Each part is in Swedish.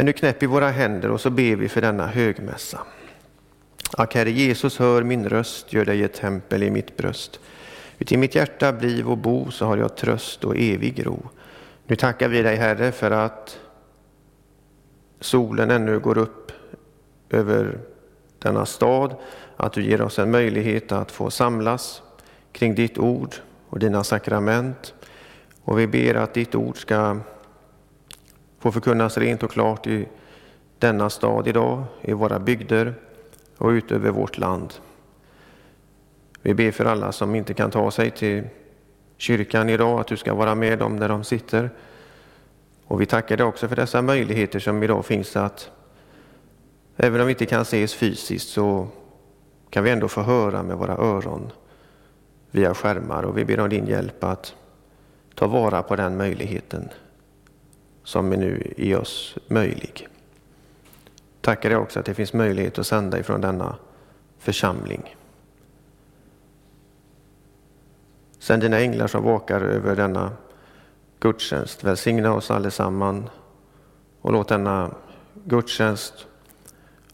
Men nu knäpper vi våra händer och så ber vi för denna högmässa. Ack Herre Jesus, hör min röst, gör dig ett tempel i mitt bröst. Uti mitt hjärta bliv och bo, så har jag tröst och evig ro. Nu tackar vi dig Herre för att solen ännu går upp över denna stad, att du ger oss en möjlighet att få samlas kring ditt ord och dina sakrament. Och vi ber att ditt ord ska får förkunnas rent och klart i denna stad idag, i våra bygder och ut över vårt land. Vi ber för alla som inte kan ta sig till kyrkan idag, att du ska vara med dem där de sitter. Och vi tackar dig också för dessa möjligheter som idag finns att även om vi inte kan ses fysiskt så kan vi ändå få höra med våra öron via skärmar och vi ber om din hjälp att ta vara på den möjligheten som är nu i oss möjlig. Tackar dig också att det finns möjlighet att sända ifrån denna församling. Sänd dina änglar som vakar över denna gudstjänst. Välsigna oss allesamman och låt denna gudstjänst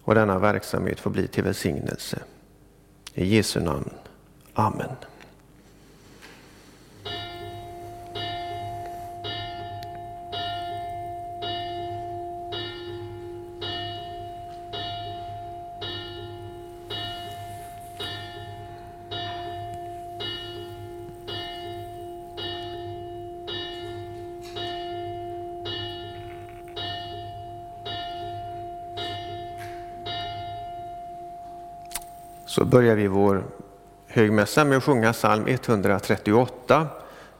och denna verksamhet få bli till välsignelse. I Jesu namn. Amen. Så börjar vi vår högmässa med att sjunga psalm 138,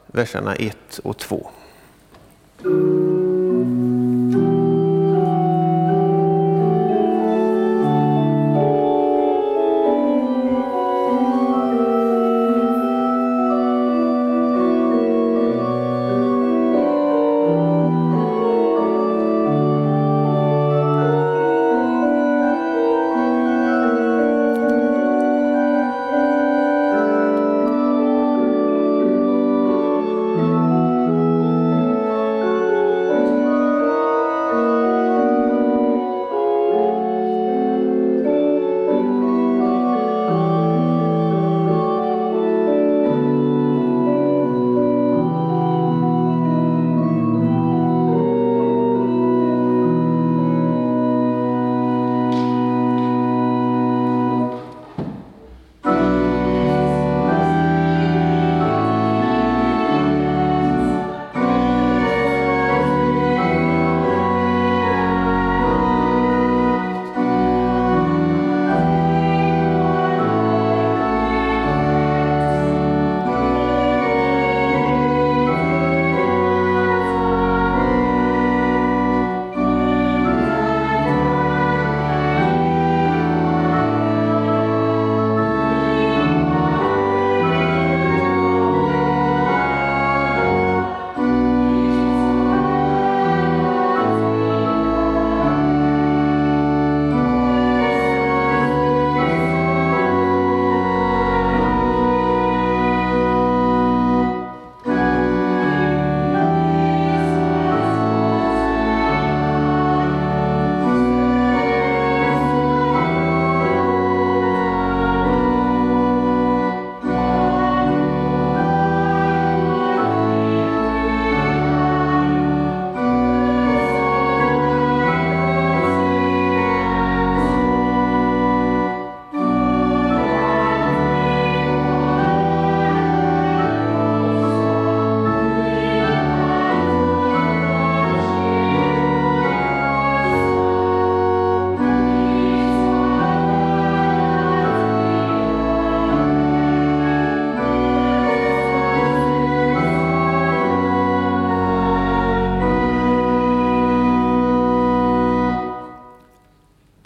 verserna 1 och 2.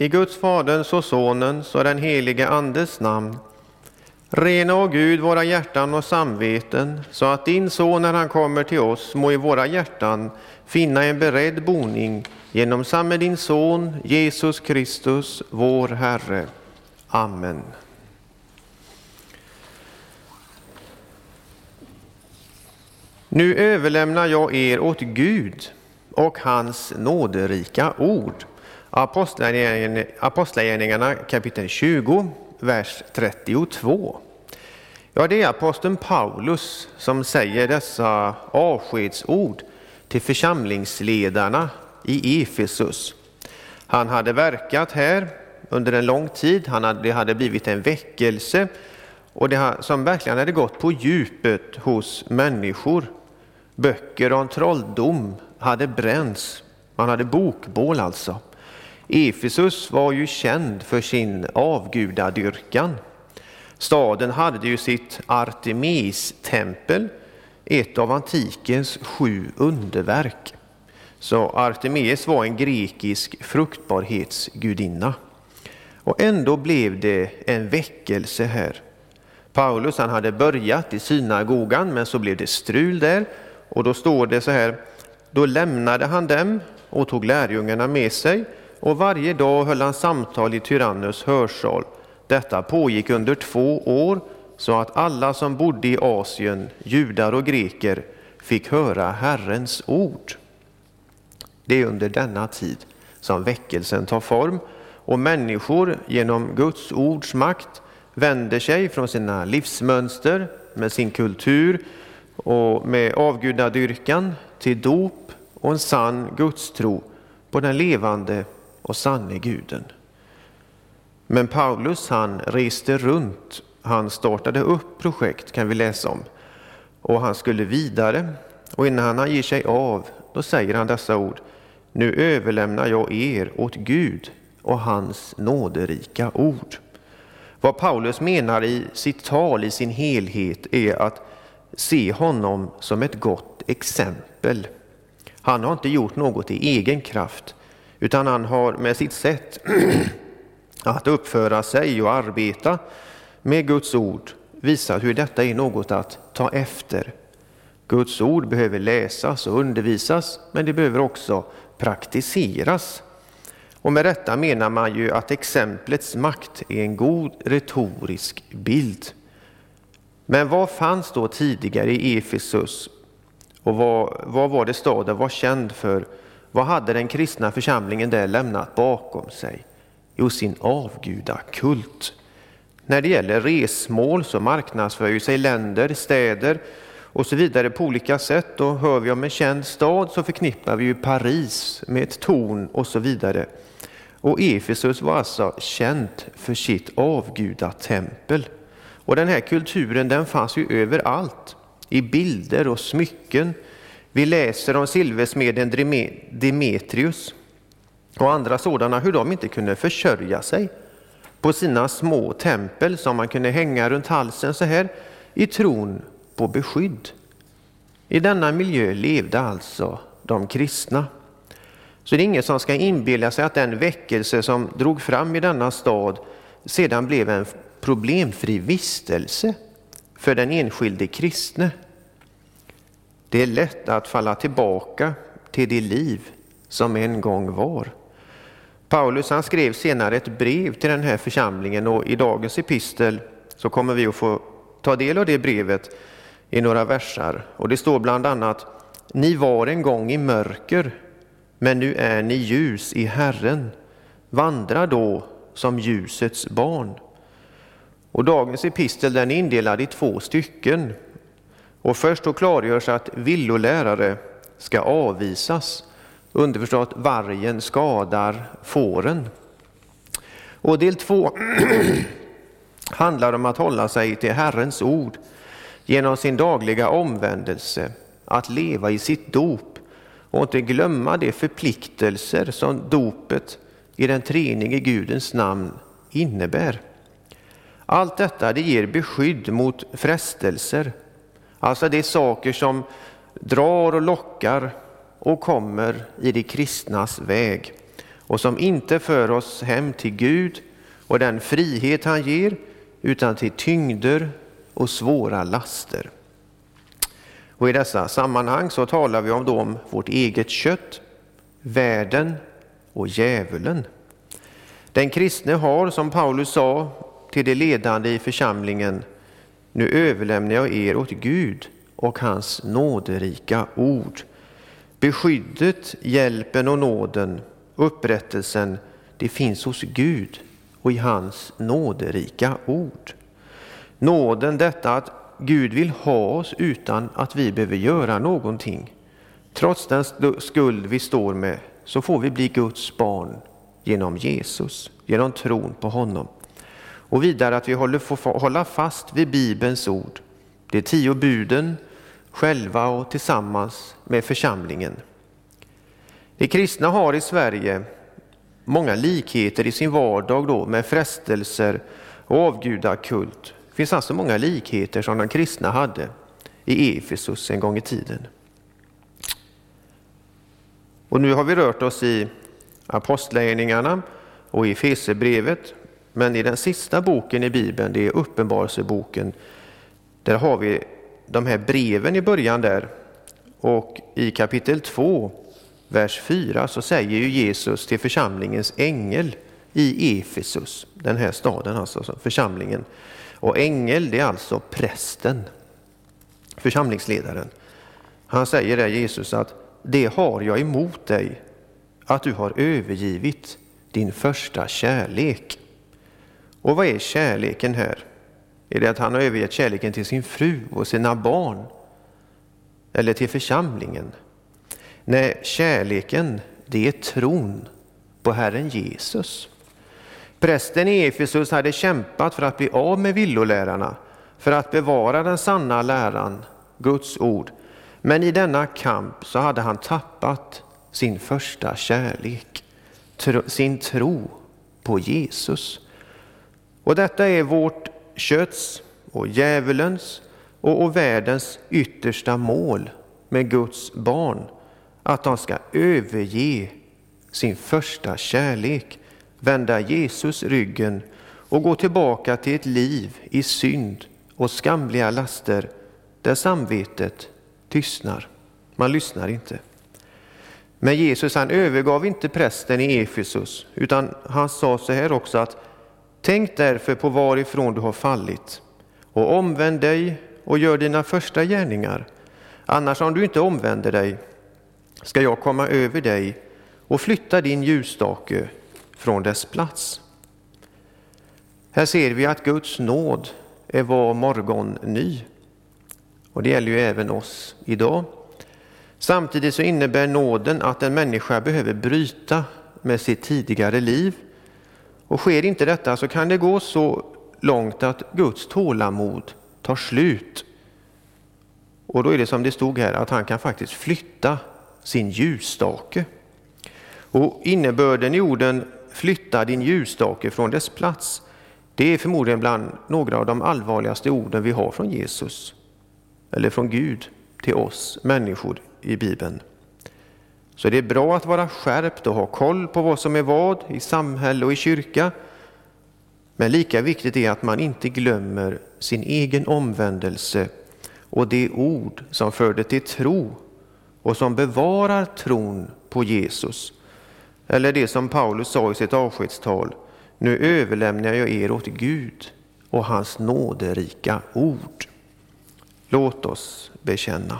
I Guds Faderns och Sonens och den helige Andes namn. Rena, och Gud, våra hjärtan och samveten, så att din Son när han kommer till oss må i våra hjärtan finna en beredd boning genom samme din Son, Jesus Kristus, vår Herre. Amen. Nu överlämnar jag er åt Gud och hans nåderika ord. Apostlagärningarna kapitel 20, vers 32. Ja, det är aposteln Paulus som säger dessa avskedsord till församlingsledarna i Efesus. Han hade verkat här under en lång tid, han hade, det hade blivit en väckelse och det som verkligen hade gått på djupet hos människor. Böcker om trolldom hade bränts, man hade bokbål alltså. Efesus var ju känd för sin avgudadyrkan. Staden hade ju sitt Artemis-tempel, ett av antikens sju underverk. Så Artemis var en grekisk fruktbarhetsgudinna. Och ändå blev det en väckelse här. Paulus han hade börjat i synagogan men så blev det strul där och då står det så här. Då lämnade han dem och tog lärjungarna med sig och varje dag höll han samtal i Tyrannus hörsal. Detta pågick under två år så att alla som bodde i Asien, judar och greker, fick höra Herrens ord. Det är under denna tid som väckelsen tar form och människor genom Guds ords makt vänder sig från sina livsmönster med sin kultur och med avgudadyrkan till dop och en sann gudstro på den levande och sanne guden. Men Paulus han reste runt, han startade upp projekt kan vi läsa om och han skulle vidare och innan han ger sig av då säger han dessa ord Nu överlämnar jag er åt Gud och hans nåderika ord. Vad Paulus menar i sitt tal i sin helhet är att se honom som ett gott exempel. Han har inte gjort något i egen kraft, utan han har med sitt sätt att uppföra sig och arbeta med Guds ord visat hur detta är något att ta efter. Guds ord behöver läsas och undervisas, men det behöver också praktiseras. Och med detta menar man ju att exemplets makt är en god retorisk bild. Men vad fanns då tidigare i Efesus och vad, vad var det staden var känd för? Vad hade den kristna församlingen där lämnat bakom sig? Jo, sin avgudakult. När det gäller resmål så marknadsför sig länder, städer och så vidare på olika sätt. Och hör vi om en känd stad så förknippar vi ju Paris med ett torn och så vidare. Och Efesus var alltså känt för sitt avgudatempel. Och den här kulturen den fanns ju överallt, i bilder och smycken. Vi läser om silversmeden Demetrius och andra sådana, hur de inte kunde försörja sig på sina små tempel som man kunde hänga runt halsen så här i tron på beskydd. I denna miljö levde alltså de kristna. Så det är ingen som ska inbilla sig att den väckelse som drog fram i denna stad sedan blev en problemfri vistelse för den enskilde kristne. Det är lätt att falla tillbaka till det liv som en gång var. Paulus han skrev senare ett brev till den här församlingen och i dagens epistel så kommer vi att få ta del av det brevet i några versar. Och det står bland annat Ni var en gång i mörker men nu är ni ljus i Herren. Vandra då som ljusets barn. Och dagens epistel den är indelad i två stycken. Och först då klargörs att villolärare ska avvisas. Underförstått vargen skadar fåren. Och del två handlar om att hålla sig till Herrens ord genom sin dagliga omvändelse, att leva i sitt dop och inte glömma de förpliktelser som dopet i den treenige Gudens namn innebär. Allt detta det ger beskydd mot frestelser, alltså det är saker som drar och lockar och kommer i de kristnas väg och som inte för oss hem till Gud och den frihet han ger utan till tyngder och svåra laster. Och I dessa sammanhang så talar vi om, då om vårt eget kött, världen och djävulen. Den kristne har, som Paulus sa till de ledande i församlingen, nu överlämnar jag er åt Gud och hans nåderika ord. Beskyddet, hjälpen och nåden, upprättelsen, det finns hos Gud och i hans nåderika ord. Nåden, detta att Gud vill ha oss utan att vi behöver göra någonting. Trots den skuld vi står med så får vi bli Guds barn genom Jesus, genom tron på honom. Och vidare att vi håller, får hålla fast vid Bibelns ord, de tio buden, själva och tillsammans med församlingen. De kristna har i Sverige många likheter i sin vardag då med frestelser och avgudakult. Det finns alltså många likheter som de kristna hade i Efesus en gång i tiden. Och nu har vi rört oss i Apostlagärningarna och i Fesebrevet, men i den sista boken i Bibeln, det är Uppenbarelseboken, där har vi de här breven i början där. Och i kapitel 2, vers 4, så säger ju Jesus till församlingens ängel i Efesus, den här staden alltså, församlingen. Och ängel, det är alltså prästen, församlingsledaren. Han säger där Jesus att det har jag emot dig, att du har övergivit din första kärlek. Och vad är kärleken här? Är det att han har övergett kärleken till sin fru och sina barn? Eller till församlingen? Nej, kärleken, det är tron på Herren Jesus. Prästen i Efesus hade kämpat för att bli av med villolärarna, för att bevara den sanna läran, Guds ord. Men i denna kamp så hade han tappat sin första kärlek, sin tro på Jesus. Och detta är vårt kötts och djävulens och, och världens yttersta mål med Guds barn. Att de ska överge sin första kärlek, vända Jesus ryggen och gå tillbaka till ett liv i synd och skamliga laster där samvetet tystnar. Man lyssnar inte. Men Jesus han övergav inte prästen i Efesus utan han sa så här också att Tänk därför på varifrån du har fallit och omvänd dig och gör dina första gärningar. Annars om du inte omvänder dig ska jag komma över dig och flytta din ljusstake från dess plats. Här ser vi att Guds nåd är var morgon ny. Och det gäller ju även oss idag. Samtidigt så innebär nåden att en människa behöver bryta med sitt tidigare liv och sker inte detta så kan det gå så långt att Guds tålamod tar slut. Och då är det som det stod här, att han kan faktiskt flytta sin ljusstake. Och innebörden i orden flytta din ljusstake från dess plats, det är förmodligen bland några av de allvarligaste orden vi har från Jesus, eller från Gud till oss människor i Bibeln. Så det är bra att vara skärpt och ha koll på vad som är vad i samhälle och i kyrka. Men lika viktigt är att man inte glömmer sin egen omvändelse och det ord som förde till tro och som bevarar tron på Jesus. Eller det som Paulus sa i sitt avskedstal. Nu överlämnar jag er åt Gud och hans nåderika ord. Låt oss bekänna.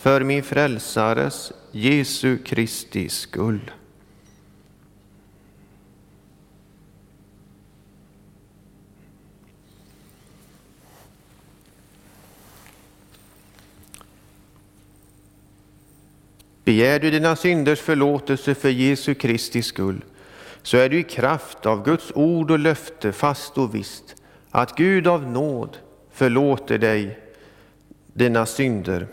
för min frälsares, Jesu Kristi skull. Begär du dina synders förlåtelse för Jesu Kristi skull, så är du i kraft av Guds ord och löfte fast och visst att Gud av nåd förlåter dig dina synder.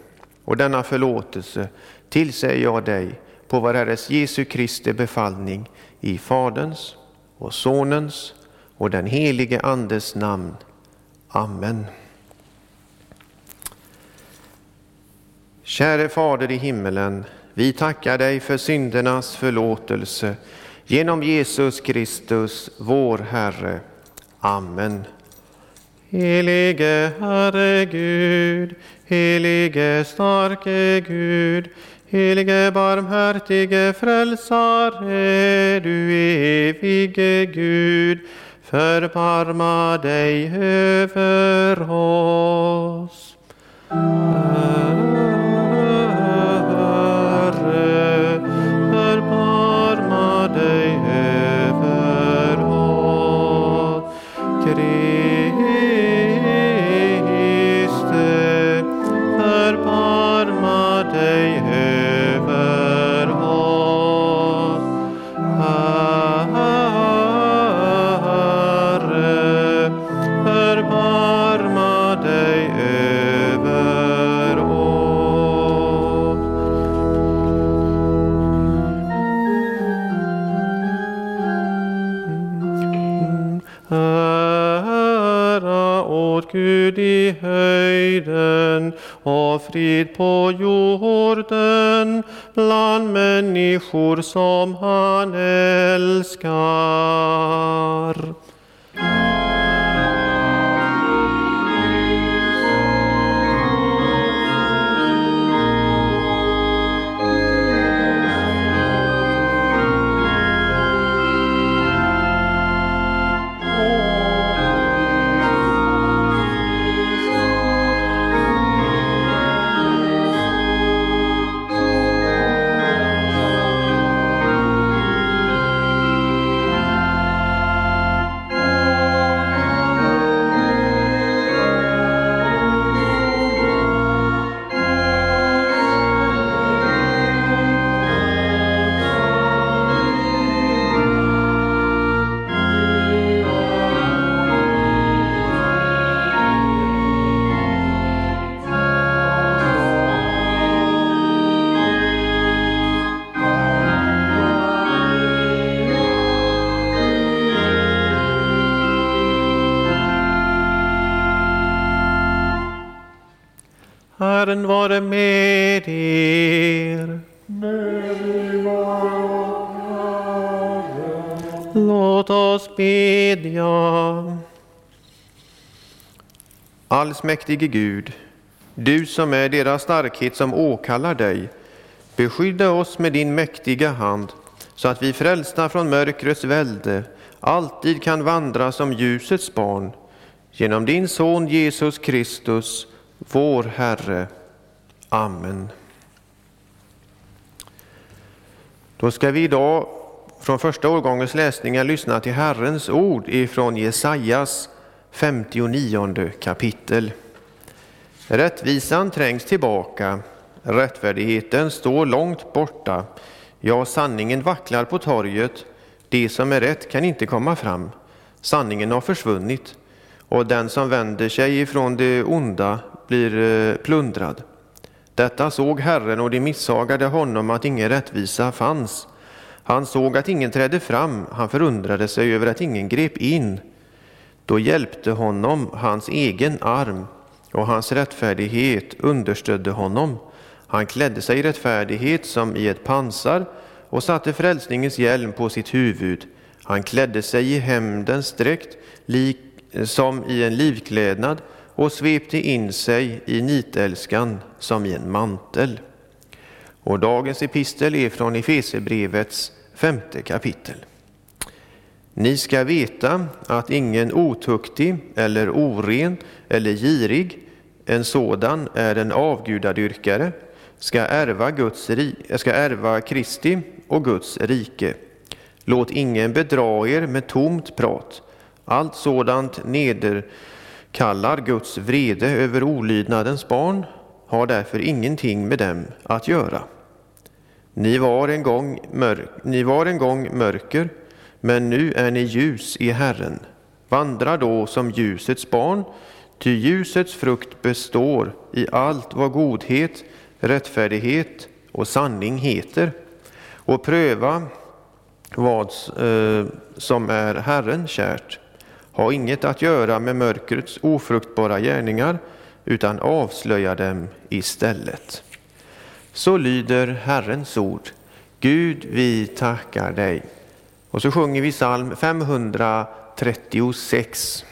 Och denna förlåtelse tillsäger jag dig på vår Herres Jesu Kristi befallning i Faderns och Sonens och den helige Andes namn. Amen. Käre Fader i himmelen, vi tackar dig för syndernas förlåtelse genom Jesus Kristus, vår Herre. Amen. Helige Herre Gud, helige starke Gud, helige barmhärtige frälsare, du evige Gud, förbarma dig över oss. Frid på jorden Allsmäktige Gud, du som är deras starkhet som åkallar dig, beskydda oss med din mäktiga hand så att vi frälsta från mörkrets välde alltid kan vandra som ljusets barn genom din son Jesus Kristus, vår Herre. Amen. Då ska vi idag från första årgångens läsningar lyssna till Herrens ord ifrån Jesajas 59 kapitel. Rättvisan trängs tillbaka, rättfärdigheten står långt borta, ja, sanningen vacklar på torget, det som är rätt kan inte komma fram, sanningen har försvunnit, och den som vänder sig ifrån det onda blir eh, plundrad. Detta såg Herren och de missagade honom att ingen rättvisa fanns. Han såg att ingen trädde fram, han förundrade sig över att ingen grep in. Då hjälpte honom hans egen arm och hans rättfärdighet understödde honom. Han klädde sig i rättfärdighet som i ett pansar och satte frälsningens hjälm på sitt huvud. Han klädde sig i hämndens dräkt lik som i en livklädnad och svepte in sig i nitälskan som i en mantel. Och dagens epistel är från Efesebrevets femte kapitel. Ni ska veta att ingen otuktig eller oren eller girig, en sådan är en avgudadyrkare, ska ärva, Guds, ska ärva Kristi och Guds rike. Låt ingen bedra er med tomt prat. Allt sådant nederkallar Guds vrede över olydnadens barn har därför ingenting med dem att göra. Ni var, en gång mörk, ni var en gång mörker, men nu är ni ljus i Herren. Vandra då som ljusets barn, ty ljusets frukt består i allt vad godhet, rättfärdighet och sanning heter. Och pröva vad eh, som är Herren kärt. Ha inget att göra med mörkrets ofruktbara gärningar, utan avslöja dem istället. Så lyder Herrens ord. Gud, vi tackar dig. Och så sjunger vi psalm 536.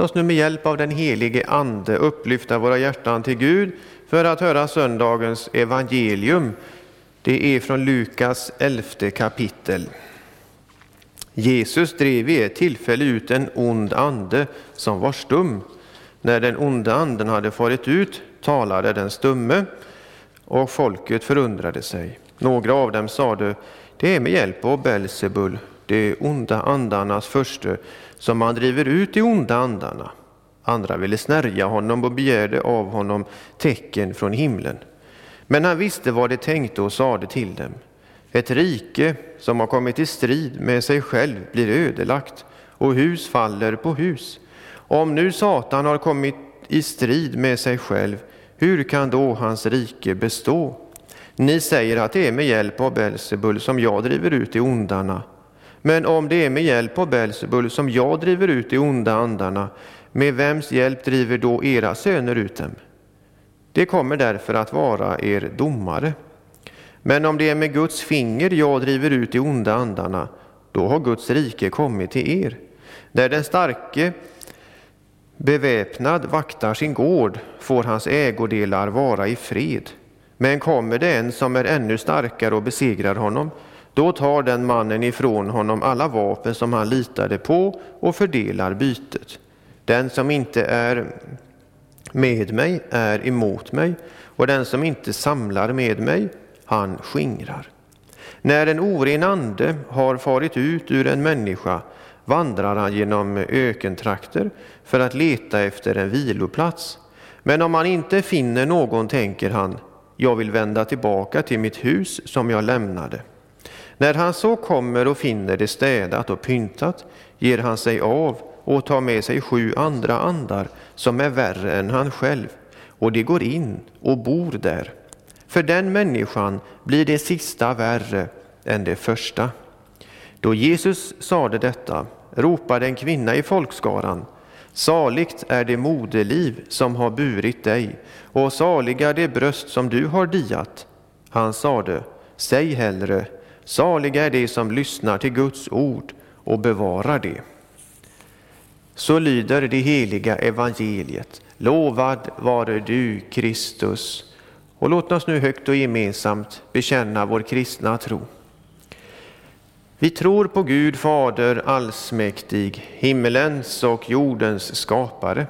Låt oss nu med hjälp av den helige Ande upplyfta våra hjärtan till Gud för att höra söndagens evangelium. Det är från Lukas elfte kapitel. Jesus drev vid ett tillfälle ut en ond ande som var stum. När den onda anden hade farit ut talade den stumme och folket förundrade sig. Några av dem sade, det är med hjälp av Belsebul, de onda andarnas förste, som han driver ut de onda andarna. Andra ville snärja honom och begärde av honom tecken från himlen. Men han visste vad de tänkte och sade till dem. Ett rike som har kommit i strid med sig själv blir ödelagt och hus faller på hus. Om nu Satan har kommit i strid med sig själv, hur kan då hans rike bestå? Ni säger att det är med hjälp av Belsebul som jag driver ut de ondarna. Men om det är med hjälp av Belsebul som jag driver ut de onda andarna, med vems hjälp driver då era söner ut dem? Det kommer därför att vara er domare. Men om det är med Guds finger jag driver ut de onda andarna, då har Guds rike kommit till er. Där den starke beväpnad vaktar sin gård får hans ägodelar vara i fred. Men kommer det en som är ännu starkare och besegrar honom, då tar den mannen ifrån honom alla vapen som han litade på och fördelar bytet. Den som inte är med mig är emot mig, och den som inte samlar med mig, han skingrar. När en oren ande har farit ut ur en människa vandrar han genom ökentrakter för att leta efter en viloplats. Men om han inte finner någon tänker han, jag vill vända tillbaka till mitt hus som jag lämnade. När han så kommer och finner det städat och pyntat ger han sig av och tar med sig sju andra andar som är värre än han själv, och de går in och bor där. För den människan blir det sista värre än det första. Då Jesus sade detta ropade en kvinna i folkskaran Saligt är det moderliv som har burit dig och saliga det bröst som du har diat. Han sade, säg hellre, saliga är de som lyssnar till Guds ord och bevarar det. Så lyder det heliga evangeliet. Lovad vare du, Kristus. Och låt oss nu högt och gemensamt bekänna vår kristna tro. Vi tror på Gud Fader allsmäktig, himmelens och jordens skapare.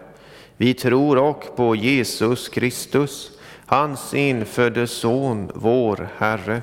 Vi tror och på Jesus Kristus, hans infödde Son, vår Herre,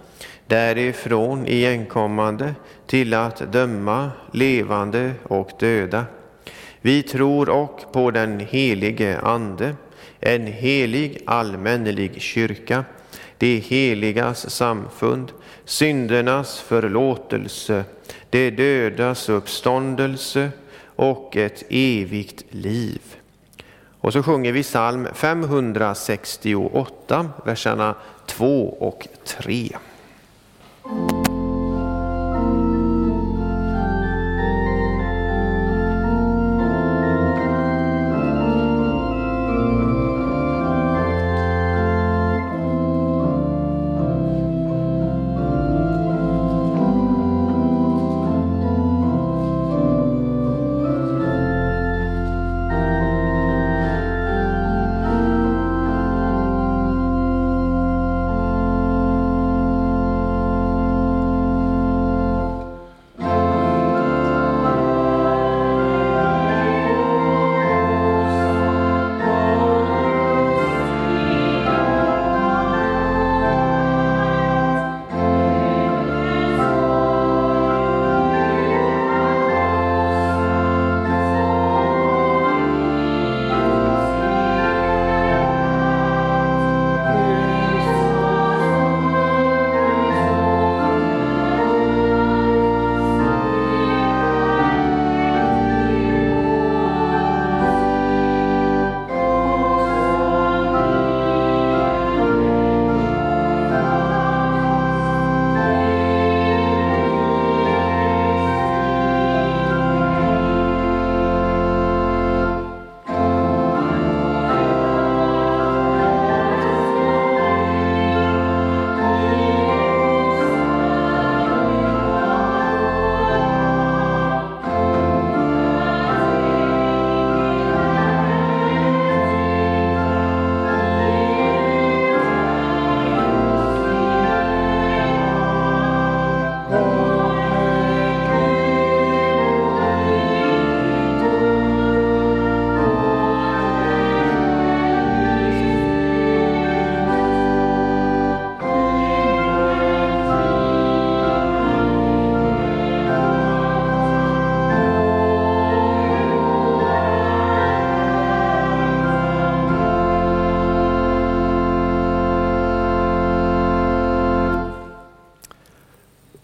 därifrån igenkommande till att döma levande och döda. Vi tror och på den helige Ande, en helig allmännelig kyrka, det heligas samfund, syndernas förlåtelse, det dödas uppståndelse och ett evigt liv. Och så sjunger vi psalm 568, verserna 2 och 3. Thank you.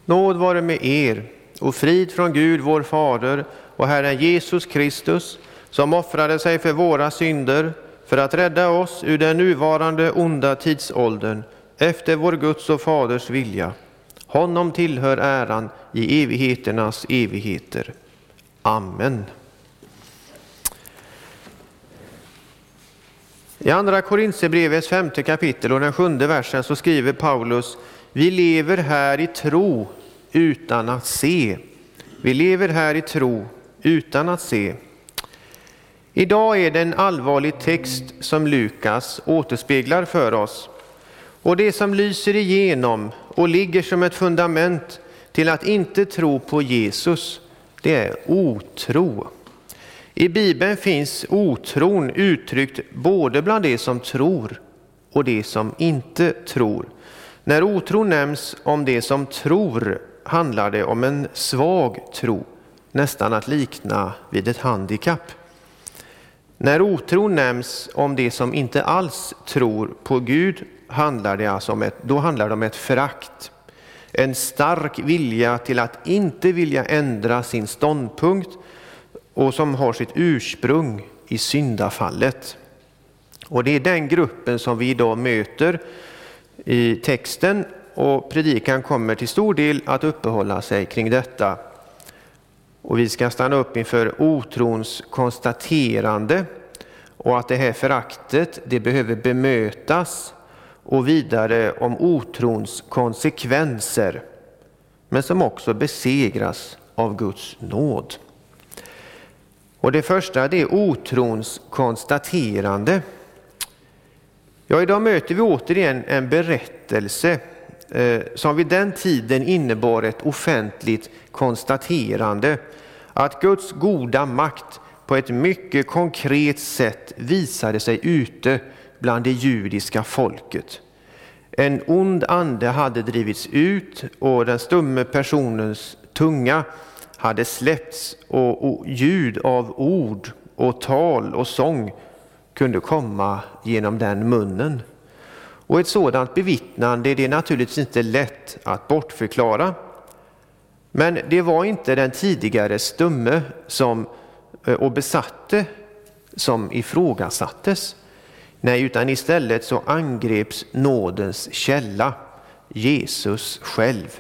Nåd vare med er och frid från Gud vår Fader och Herren Jesus Kristus som offrade sig för våra synder för att rädda oss ur den nuvarande onda tidsåldern efter vår Guds och Faders vilja. Honom tillhör äran i evigheternas evigheter. Amen. I Andra Korintierbrevets femte kapitel och den sjunde versen så skriver Paulus vi lever här i tro utan att se. Vi lever här i tro utan att se. Idag är det en allvarlig text som Lukas återspeglar för oss. Och det som lyser igenom och ligger som ett fundament till att inte tro på Jesus, det är otro. I Bibeln finns otron uttryckt både bland de som tror och de som inte tror. När otro nämns om de som tror handlar det om en svag tro, nästan att likna vid ett handikapp. När otro nämns om det som inte alls tror på Gud handlar det alltså om ett, då handlar det om ett förakt. En stark vilja till att inte vilja ändra sin ståndpunkt och som har sitt ursprung i syndafallet. Och det är den gruppen som vi idag möter i texten och predikan kommer till stor del att uppehålla sig kring detta. Och vi ska stanna upp inför otrons konstaterande och att det här föraktet det behöver bemötas och vidare om otrons konsekvenser men som också besegras av Guds nåd. Och det första det är otrons konstaterande. Ja, idag möter vi återigen en berättelse eh, som vid den tiden innebar ett offentligt konstaterande att Guds goda makt på ett mycket konkret sätt visade sig ute bland det judiska folket. En ond ande hade drivits ut och den stumme personens tunga hade släppts och, och ljud av ord och tal och sång kunde komma genom den munnen. Och ett sådant bevittnande det är naturligtvis inte lätt att bortförklara. Men det var inte den tidigare stumme som, eh, och besatte som ifrågasattes. Nej, utan istället så angreps nådens källa, Jesus själv.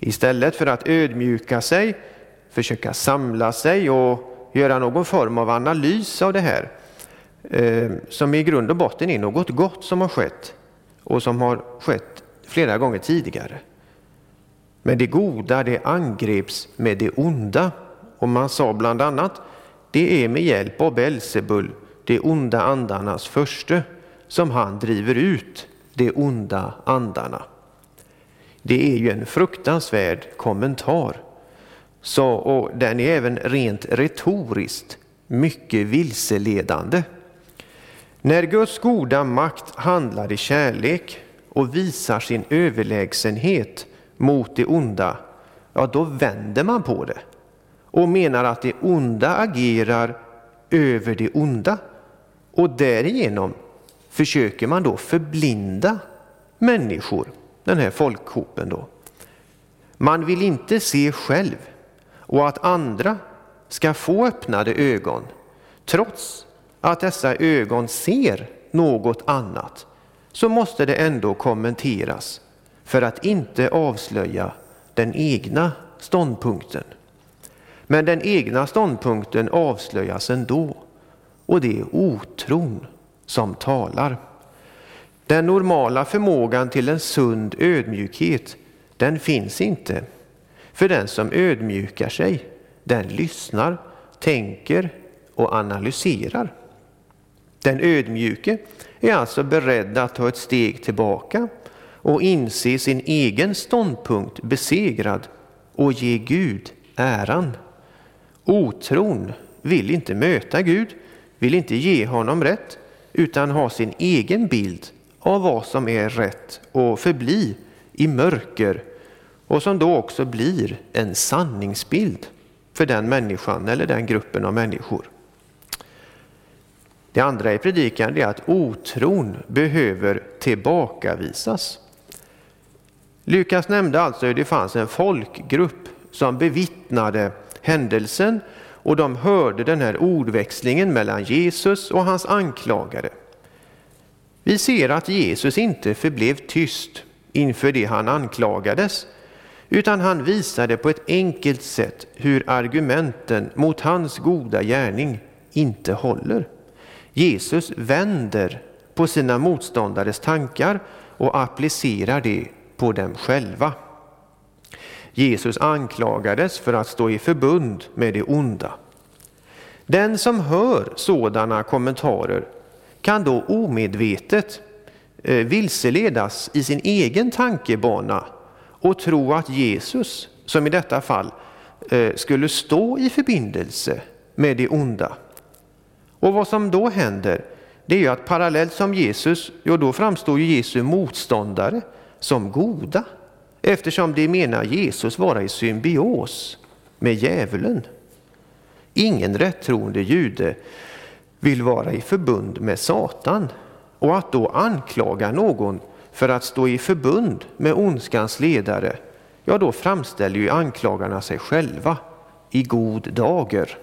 Istället för att ödmjuka sig, försöka samla sig och göra någon form av analys av det här, Eh, som i grund och botten är något gott som har skett och som har skett flera gånger tidigare. Men det goda det angreps med det onda och man sa bland annat det är med hjälp av Belsebul, de onda andarnas förste, som han driver ut de onda andarna. Det är ju en fruktansvärd kommentar. Så, och den är även rent retoriskt mycket vilseledande. När Guds goda makt handlar i kärlek och visar sin överlägsenhet mot det onda, ja då vänder man på det och menar att det onda agerar över det onda och därigenom försöker man då förblinda människor den här folkhopen då. Man vill inte se själv och att andra ska få öppnade ögon trots att dessa ögon ser något annat så måste det ändå kommenteras för att inte avslöja den egna ståndpunkten. Men den egna ståndpunkten avslöjas ändå och det är otron som talar. Den normala förmågan till en sund ödmjukhet, den finns inte. För den som ödmjukar sig, den lyssnar, tänker och analyserar. Den ödmjuke är alltså beredd att ta ett steg tillbaka och inse sin egen ståndpunkt besegrad och ge Gud äran. Otron vill inte möta Gud, vill inte ge honom rätt, utan ha sin egen bild av vad som är rätt och förbli i mörker och som då också blir en sanningsbild för den människan eller den gruppen av människor. Det andra i predikan är att otron behöver tillbakavisas. Lukas nämnde alltså hur det fanns en folkgrupp som bevittnade händelsen och de hörde den här ordväxlingen mellan Jesus och hans anklagare. Vi ser att Jesus inte förblev tyst inför det han anklagades, utan han visade på ett enkelt sätt hur argumenten mot hans goda gärning inte håller. Jesus vänder på sina motståndares tankar och applicerar det på dem själva. Jesus anklagades för att stå i förbund med det onda. Den som hör sådana kommentarer kan då omedvetet eh, vilseledas i sin egen tankebana och tro att Jesus, som i detta fall, eh, skulle stå i förbindelse med det onda. Och vad som då händer, det är ju att parallellt som Jesus, ja då framstår ju Jesu motståndare som goda, eftersom de menar Jesus vara i symbios med djävulen. Ingen rättroende jude vill vara i förbund med Satan och att då anklaga någon för att stå i förbund med ondskans ledare, ja då framställer ju anklagarna sig själva i god dager.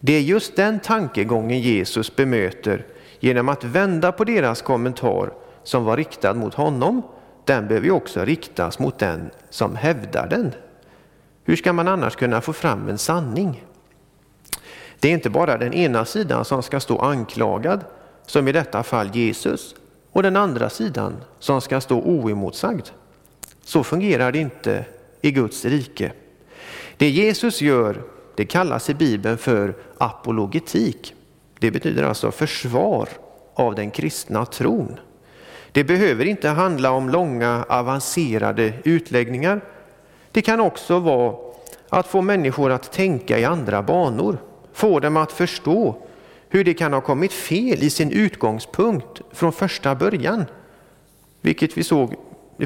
Det är just den tankegången Jesus bemöter genom att vända på deras kommentar som var riktad mot honom. Den behöver ju också riktas mot den som hävdar den. Hur ska man annars kunna få fram en sanning? Det är inte bara den ena sidan som ska stå anklagad, som i detta fall Jesus, och den andra sidan som ska stå oemotsagd. Så fungerar det inte i Guds rike. Det Jesus gör, det kallas i Bibeln för apologetik. Det betyder alltså försvar av den kristna tron. Det behöver inte handla om långa avancerade utläggningar. Det kan också vara att få människor att tänka i andra banor få dem att förstå hur det kan ha kommit fel i sin utgångspunkt från första början. Vilket vi såg,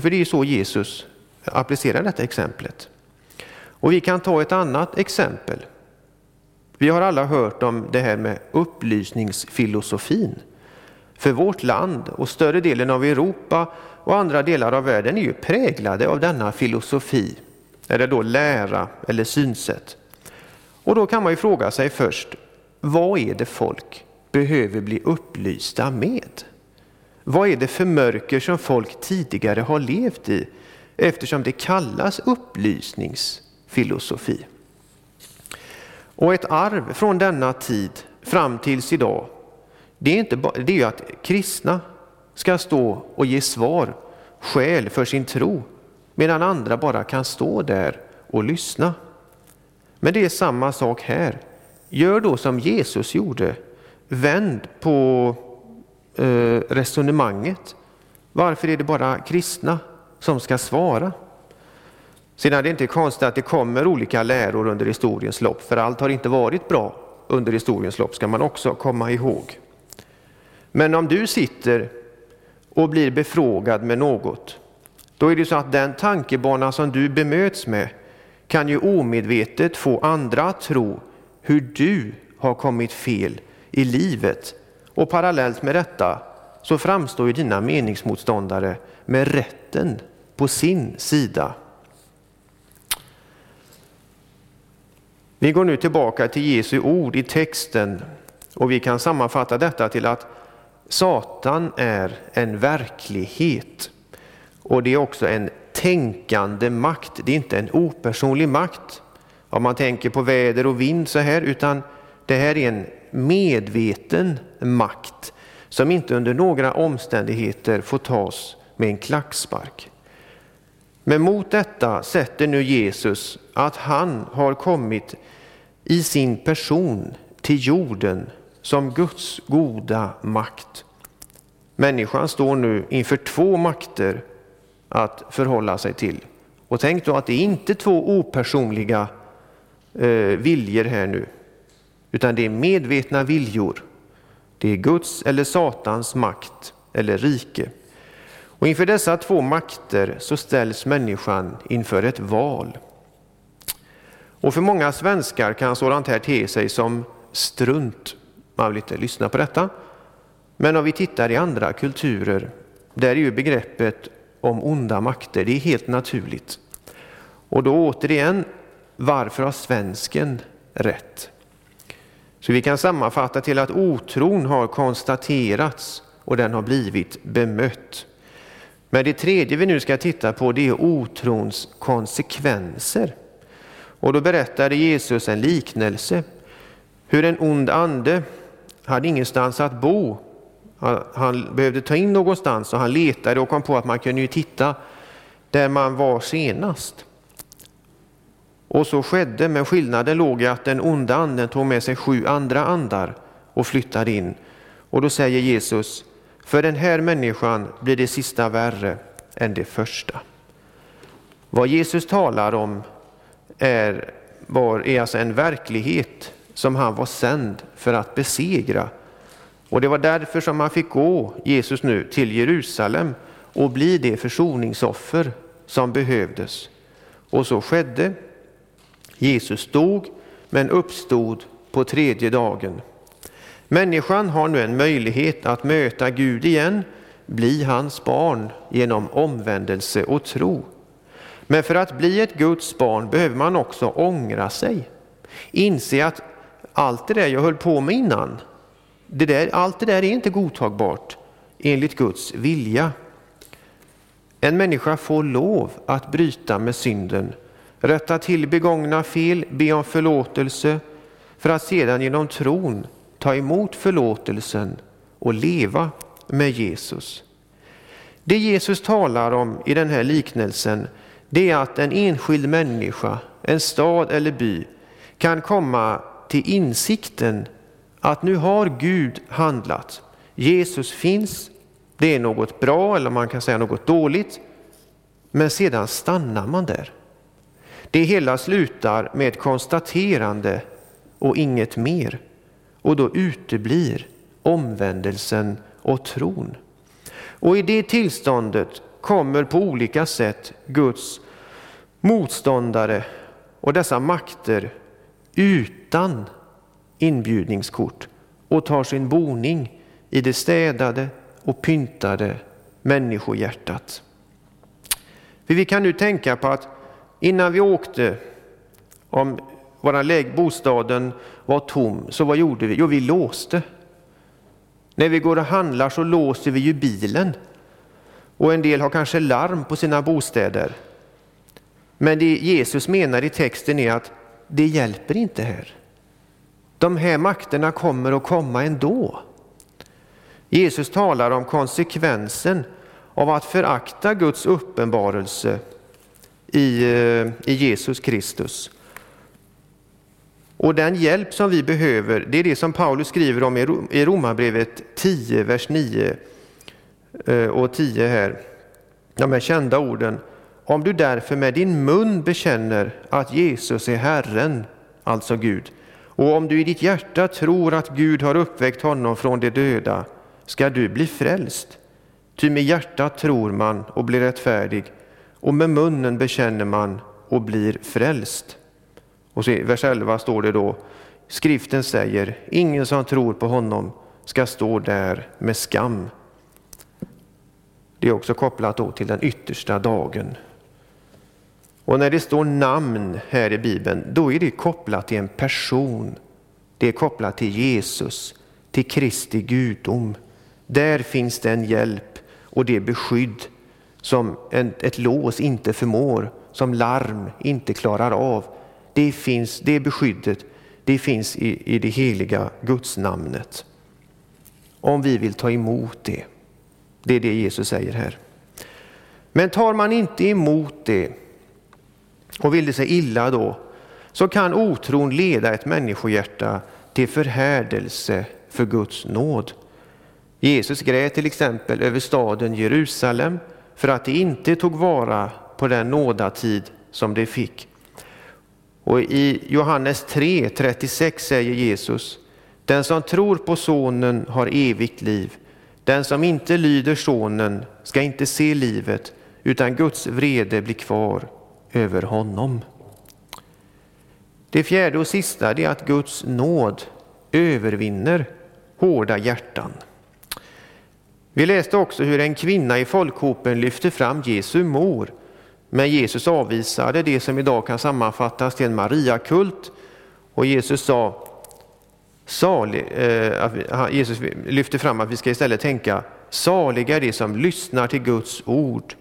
för det är så Jesus applicerar detta exemplet. Och vi kan ta ett annat exempel. Vi har alla hört om det här med upplysningsfilosofin. För vårt land och större delen av Europa och andra delar av världen är ju präglade av denna filosofi, eller då lära eller synsätt. Och då kan man ju fråga sig först, vad är det folk behöver bli upplysta med? Vad är det för mörker som folk tidigare har levt i eftersom det kallas filosofi. Och ett arv från denna tid fram tills idag, det är, inte bara, det är att kristna ska stå och ge svar, skäl för sin tro, medan andra bara kan stå där och lyssna. Men det är samma sak här. Gör då som Jesus gjorde. Vänd på eh, resonemanget. Varför är det bara kristna som ska svara? Sedan är det inte konstigt att det kommer olika läror under historiens lopp, för allt har inte varit bra under historiens lopp, ska man också komma ihåg. Men om du sitter och blir befrågad med något, då är det så att den tankebana som du bemöts med kan ju omedvetet få andra att tro hur du har kommit fel i livet. Och parallellt med detta så framstår ju dina meningsmotståndare med rätten på sin sida. Vi går nu tillbaka till Jesu ord i texten och vi kan sammanfatta detta till att Satan är en verklighet och det är också en tänkande makt. Det är inte en opersonlig makt om man tänker på väder och vind så här, utan det här är en medveten makt som inte under några omständigheter får tas med en klackspark. Men mot detta sätter nu Jesus att han har kommit i sin person till jorden som Guds goda makt. Människan står nu inför två makter att förhålla sig till. Och tänk då att det är inte två opersonliga eh, viljor här nu, utan det är medvetna viljor. Det är Guds eller Satans makt eller rike. Och inför dessa två makter så ställs människan inför ett val. Och för många svenskar kan sådant här te sig som strunt. Man vill inte lyssna på detta. Men om vi tittar i andra kulturer, där är ju begreppet om onda makter. Det är helt naturligt. Och då återigen, varför har svensken rätt? Så vi kan sammanfatta till att otron har konstaterats och den har blivit bemött. Men det tredje vi nu ska titta på det är otrons konsekvenser. Och då berättade Jesus en liknelse. Hur en ond ande hade ingenstans att bo. Han behövde ta in någonstans och han letade och kom på att man kunde ju titta där man var senast. Och så skedde, men skillnaden låg i att den onda anden tog med sig sju andra andar och flyttade in. Och då säger Jesus, för den här människan blir det sista värre än det första. Vad Jesus talar om är, var, är alltså en verklighet som han var sänd för att besegra. Och det var därför som han fick gå, Jesus nu, till Jerusalem och bli det försoningsoffer som behövdes. Och så skedde. Jesus dog, men uppstod på tredje dagen. Människan har nu en möjlighet att möta Gud igen, bli hans barn genom omvändelse och tro. Men för att bli ett Guds barn behöver man också ångra sig. Inse att allt det där jag höll på med innan, det där, allt det där är inte godtagbart enligt Guds vilja. En människa får lov att bryta med synden, rätta till begångna fel, be om förlåtelse för att sedan genom tron ta emot förlåtelsen och leva med Jesus. Det Jesus talar om i den här liknelsen det är att en enskild människa, en stad eller by kan komma till insikten att nu har Gud handlat. Jesus finns, det är något bra eller man kan säga något dåligt, men sedan stannar man där. Det hela slutar med ett konstaterande och inget mer. Och då uteblir omvändelsen och tron. Och i det tillståndet kommer på olika sätt Guds motståndare och dessa makter utan inbjudningskort och tar sin boning i det städade och pyntade människohjärtat. För vi kan nu tänka på att innan vi åkte, om vår bostaden var tom, så vad gjorde vi? Jo, vi låste. När vi går och handlar så låser vi ju bilen. Och en del har kanske larm på sina bostäder. Men det Jesus menar i texten är att det hjälper inte här. De här makterna kommer att komma ändå. Jesus talar om konsekvensen av att förakta Guds uppenbarelse i, eh, i Jesus Kristus. Och den hjälp som vi behöver, det är det som Paulus skriver om i Romarbrevet 10, vers 9 Eh, och 10 här. De här kända orden. Om du därför med din mun bekänner att Jesus är Herren, alltså Gud, och om du i ditt hjärta tror att Gud har uppväckt honom från de döda, ska du bli frälst. Ty med hjärtat tror man och blir rättfärdig, och med munnen bekänner man och blir frälst. Och så i vers 11 står det då, skriften säger, ingen som tror på honom ska stå där med skam. Det är också kopplat då till den yttersta dagen. Och när det står namn här i Bibeln, då är det kopplat till en person. Det är kopplat till Jesus, till Kristi gudom. Där finns den hjälp och det beskydd som ett lås inte förmår, som larm inte klarar av. Det, finns, det beskyddet det finns i, i det heliga gudsnamnet. Om vi vill ta emot det. Det är det Jesus säger här. Men tar man inte emot det och vill det sig illa då, så kan otron leda ett människohjärta till förhärdelse för Guds nåd. Jesus grät till exempel över staden Jerusalem för att de inte tog vara på den nådatid som de fick. Och i Johannes 3, 36 säger Jesus, den som tror på sonen har evigt liv. Den som inte lyder sonen ska inte se livet, utan Guds vrede blir kvar över honom. Det fjärde och sista är att Guds nåd övervinner hårda hjärtan. Vi läste också hur en kvinna i folkhopen lyfte fram Jesu mor, men Jesus avvisade det som idag kan sammanfattas till en Mariakult och Jesus sa salig, eh, att Jesus lyfter fram att vi ska istället tänka saliga är de som lyssnar till Guds ord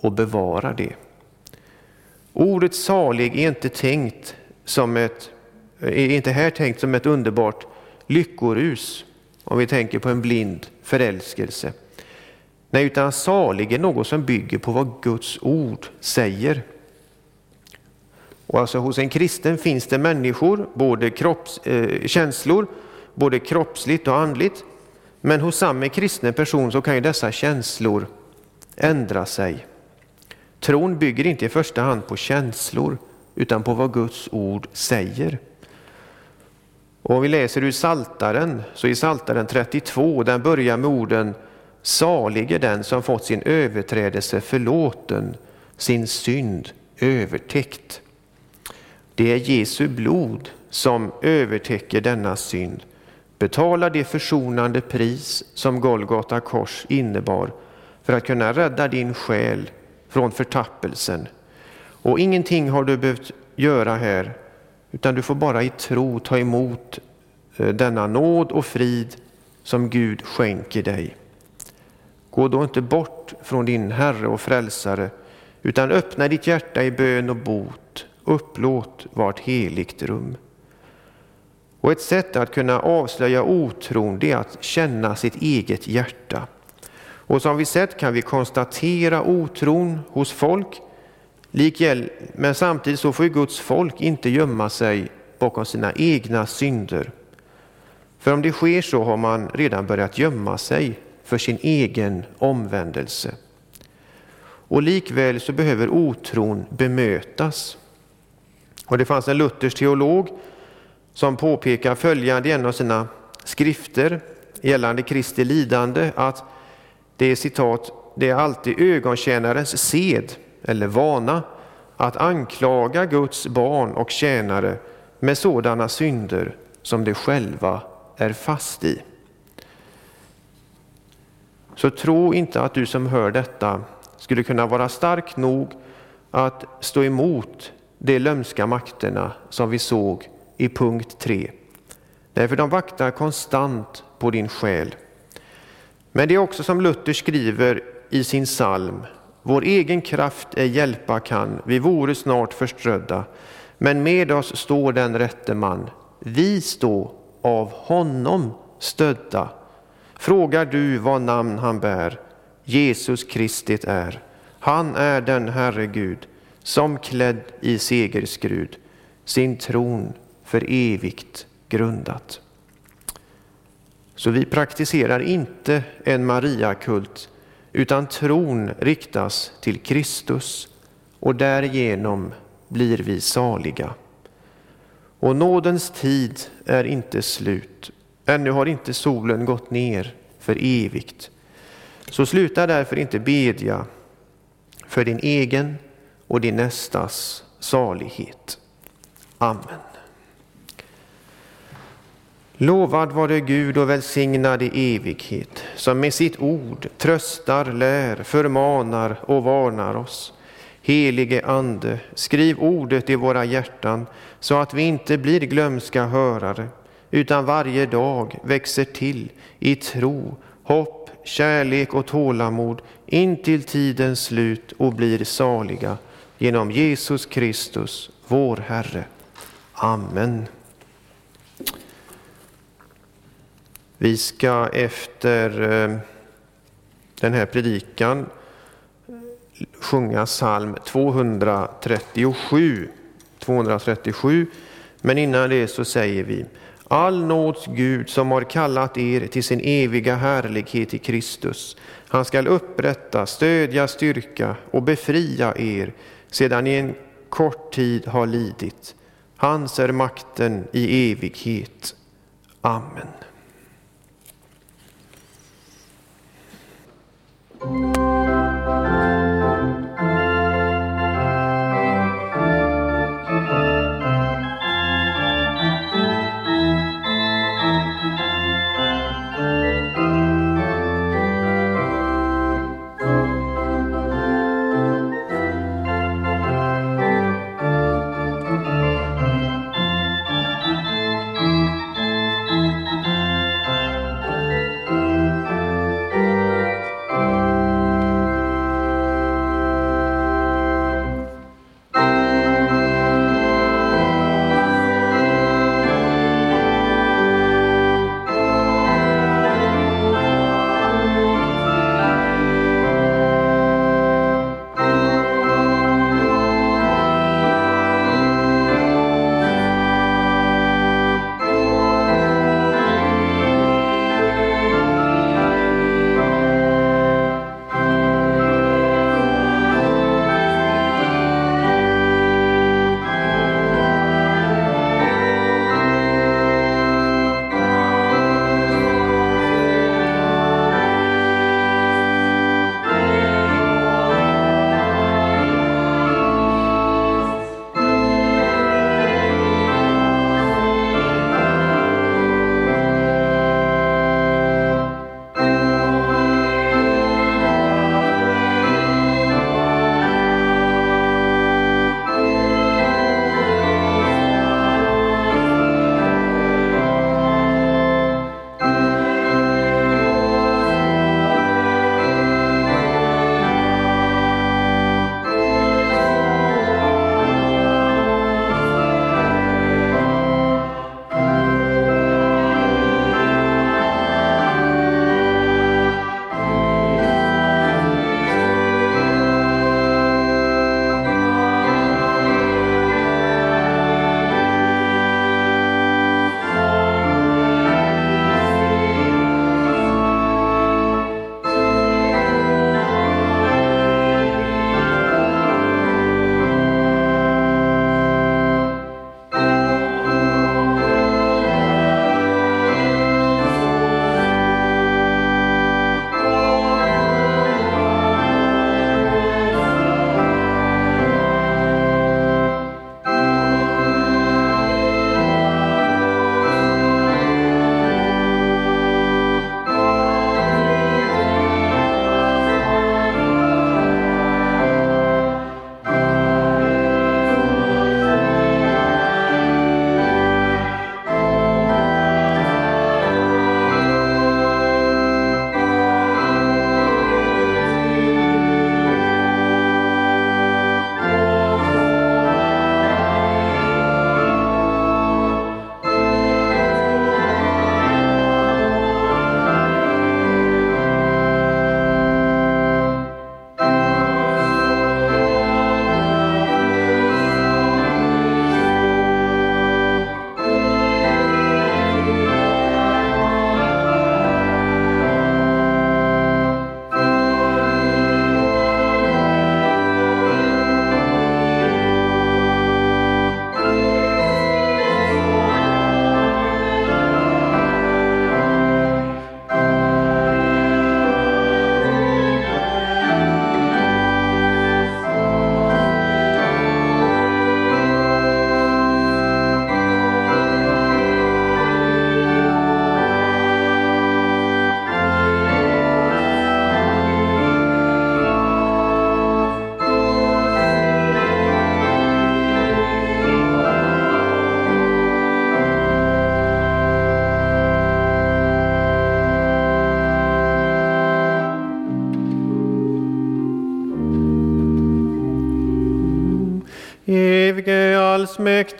och bevarar det. Ordet salig är inte tänkt som ett, är inte här tänkt som ett underbart lyckorus, om vi tänker på en blind förälskelse. Nej, utan salig är något som bygger på vad Guds ord säger. Och alltså hos en kristen finns det människor, både kropps, eh, känslor, både kroppsligt och andligt. Men hos samma kristna person så kan ju dessa känslor ändra sig. Tron bygger inte i första hand på känslor utan på vad Guds ord säger. Och om vi läser ur Saltaren så i Saltaren 32, den börjar med orden Salig är den som fått sin överträdelse förlåten, sin synd övertäckt. Det är Jesu blod som övertäcker denna synd, betalar det försonande pris som Golgata kors innebar för att kunna rädda din själ från förtappelsen. Och ingenting har du behövt göra här, utan du får bara i tro ta emot eh, denna nåd och frid som Gud skänker dig. Gå då inte bort från din Herre och Frälsare, utan öppna ditt hjärta i bön och bot. Upplåt vart heligt rum. Och ett sätt att kunna avslöja otron det är att känna sitt eget hjärta. Och som vi sett kan vi konstatera otron hos folk, likväl, men samtidigt så får Guds folk inte gömma sig bakom sina egna synder. För om det sker så har man redan börjat gömma sig för sin egen omvändelse. Och likväl så behöver otron bemötas. Och det fanns en luthersk teolog som påpekar följande i en av sina skrifter gällande Kristi lidande att det är citat, det är alltid ögontjänarens sed eller vana att anklaga Guds barn och tjänare med sådana synder som de själva är fast i. Så tro inte att du som hör detta skulle kunna vara stark nog att stå emot de lömska makterna som vi såg i punkt 3. Därför de vaktar konstant på din själ. Men det är också som Luther skriver i sin psalm. Vår egen kraft är hjälpa kan, vi vore snart förströdda. Men med oss står den rätte man. Vi stå av honom stödda. Frågar du vad namn han bär? Jesus Kristit är. Han är den Herre Gud som klädd i segerskrud sin tron för evigt grundat. Så vi praktiserar inte en Mariakult utan tron riktas till Kristus och därigenom blir vi saliga. Och nådens tid är inte slut. Ännu har inte solen gått ner för evigt. Så sluta därför inte bedja för din egen och din nästas salighet. Amen. Lovad vare Gud och välsignad i evighet, som med sitt ord tröstar, lär, förmanar och varnar oss. Helige Ande, skriv ordet i våra hjärtan så att vi inte blir glömska hörare, utan varje dag växer till i tro, hopp, kärlek och tålamod in till tidens slut och blir saliga genom Jesus Kristus, vår Herre. Amen. Vi ska efter eh, den här predikan eh, sjunga psalm 237. 237. Men innan det så säger vi All nåds Gud som har kallat er till sin eviga härlighet i Kristus. Han skall upprätta, stödja, styrka och befria er sedan i en kort tid har lidit. Hans är makten i evighet. Amen. Evige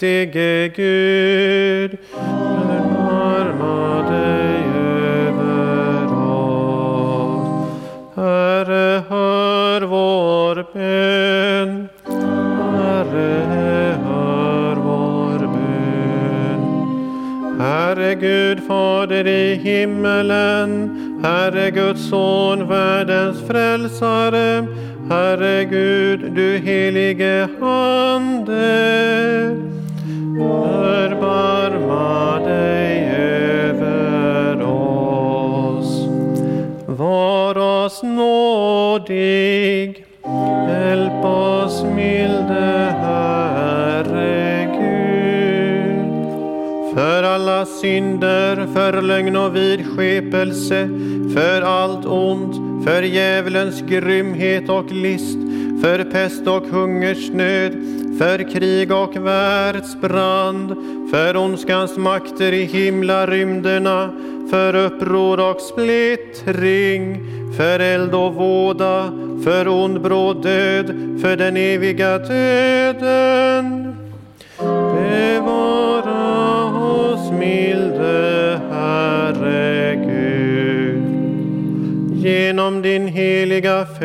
allsmäktige vidskepelse, för allt ont, för djävulens grymhet och list, för pest och hungersnöd, för krig och världsbrand, för ondskans makter i himlarymderna, för uppror och splittring, för eld och våda, för ond bråd död, för den eviga döden.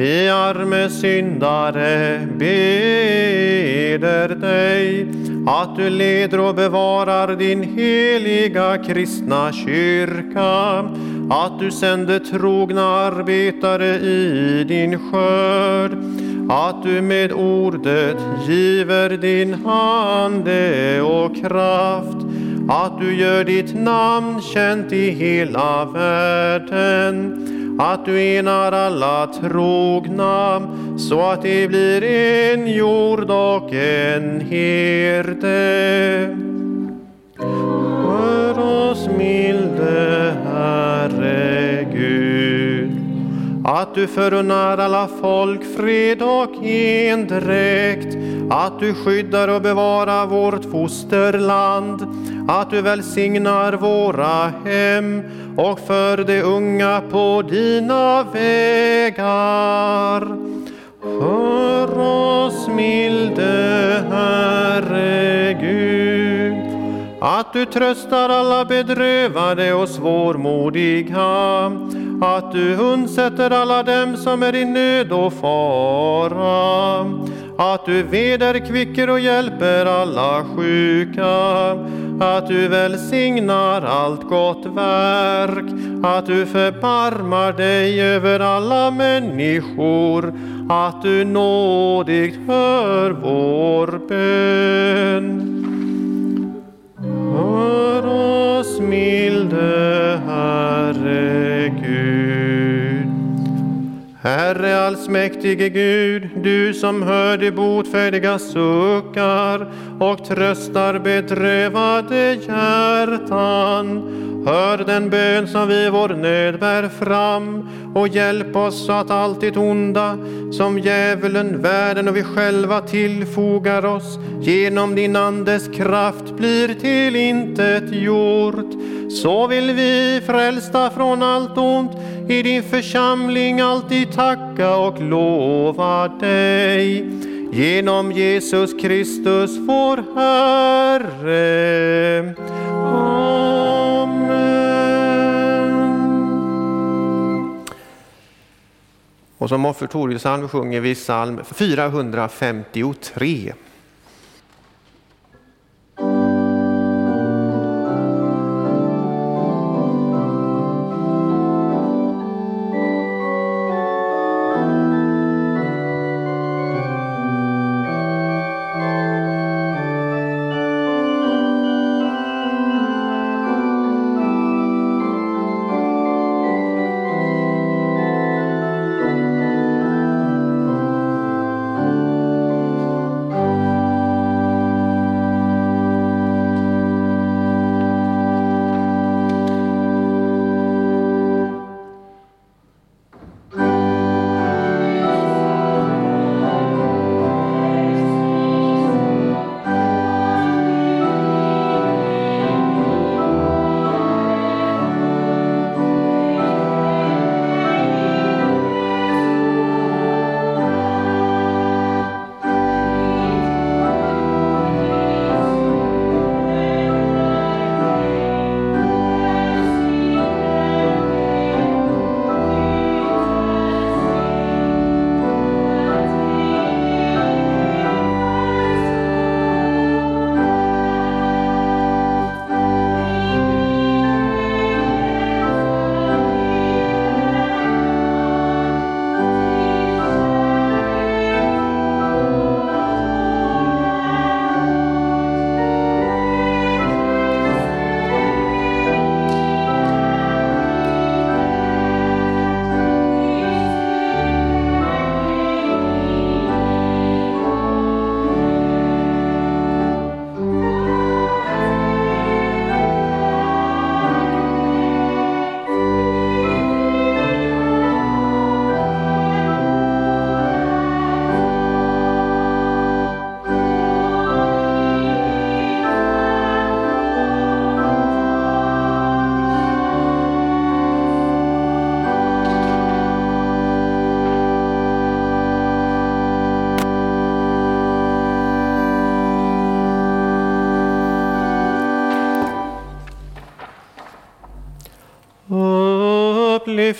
Vi arme syndare beder dig att du leder och bevarar din heliga kristna kyrka, att du sänder trogna arbetare i din skörd, att du med ordet giver din ande och kraft, att du gör ditt namn känt i hela världen, att du enar alla trogna så att det blir en jord och en herde. Hör oss milde Herre Gud, att du förunnar alla folk fred och endräkt, att du skyddar och bevarar vårt fosterland, att du välsignar våra hem och för de unga på dina vägar. Hör oss milde Herre Gud, att du tröstar alla bedrövade och svårmodiga, att du undsätter alla dem som är i nöd och fara, att du vederkvicker och hjälper alla sjuka, att du välsignar allt gott verk, att du förbarmar dig över alla människor, att du nådigt hör vår bön. Hör oss milde Herre Gud. Herre allsmäktige Gud, du som hör de botfärdiga suckar och tröstar bedrövade hjärtan. Hör den bön som vi i vår nöd bär fram och hjälp oss så att allt det onda som djävulen, världen och vi själva tillfogar oss genom din Andes kraft blir till intet gjort. Så vill vi frälsta från allt ont i din församling alltid tacka och lova dig. Genom Jesus Kristus vår Herre. Amen. Och som offertoriesalm sjunger vi psalm 453.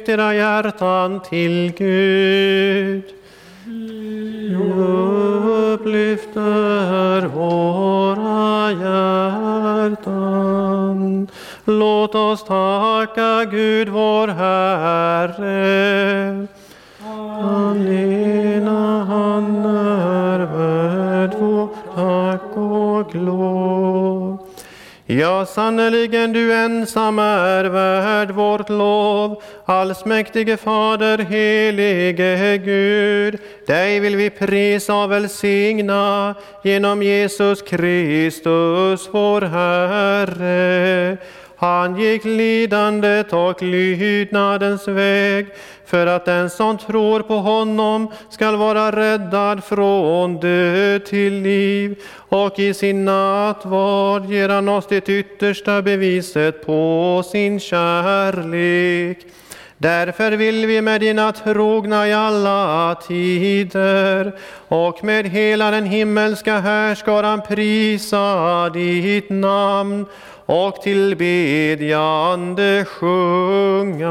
Lyft era hjärtan till Gud. Upplyfter våra hjärtan. Låt oss tacka Gud vår Herre. Allena han är värd vår tack och lov. Ja, sannerligen du ensam är värd vårt lov. Allsmäktige Fader, helige Gud, dig vill vi prisa och välsigna genom Jesus Kristus, vår Herre. Han gick lidandet och lydnadens väg för att den som tror på honom skall vara räddad från död till liv. Och i sin nattvard ger han oss det yttersta beviset på sin kärlek. Därför vill vi med dina trogna i alla tider och med hela den himmelska härskaran prisa ditt namn och tillbedjande sjunga.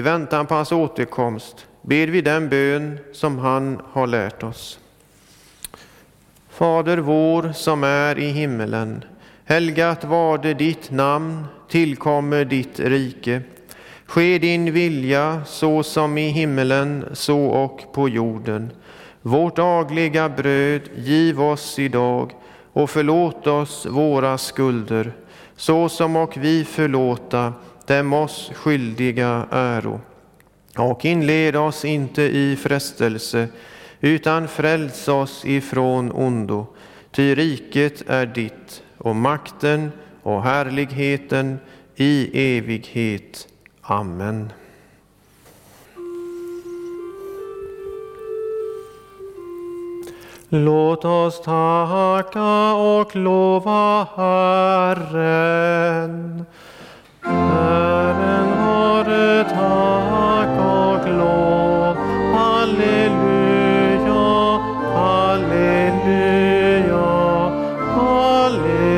I väntan på hans återkomst ber vi den bön som han har lärt oss. Fader vår som är i himmelen. Helgat varde ditt namn, tillkommer ditt rike. Ske din vilja så som i himmelen, så och på jorden. Vårt dagliga bröd giv oss idag och förlåt oss våra skulder, så som och vi förlåta dem oss skyldiga äro. Och inled oss inte i frestelse, utan fräls oss ifrån ondo. Ty riket är ditt, och makten och härligheten i evighet. Amen. Låt oss tacka och lova Herren. Herren vare tack och lov. Halleluja, halleluja, halleluja.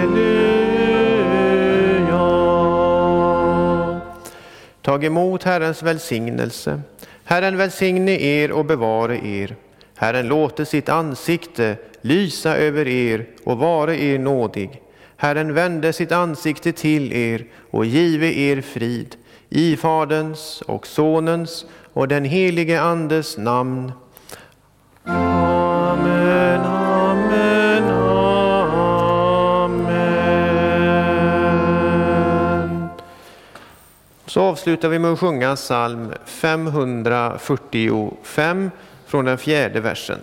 Tag emot Herrens välsignelse. Herren välsigne er och bevare er. Herren låte sitt ansikte lysa över er och vare er nådig. Herren vände sitt ansikte till er och give er frid. I Faderns och Sonens och den helige Andes namn. Amen, amen, amen. Så avslutar vi med att sjunga psalm 545 från den fjärde versen.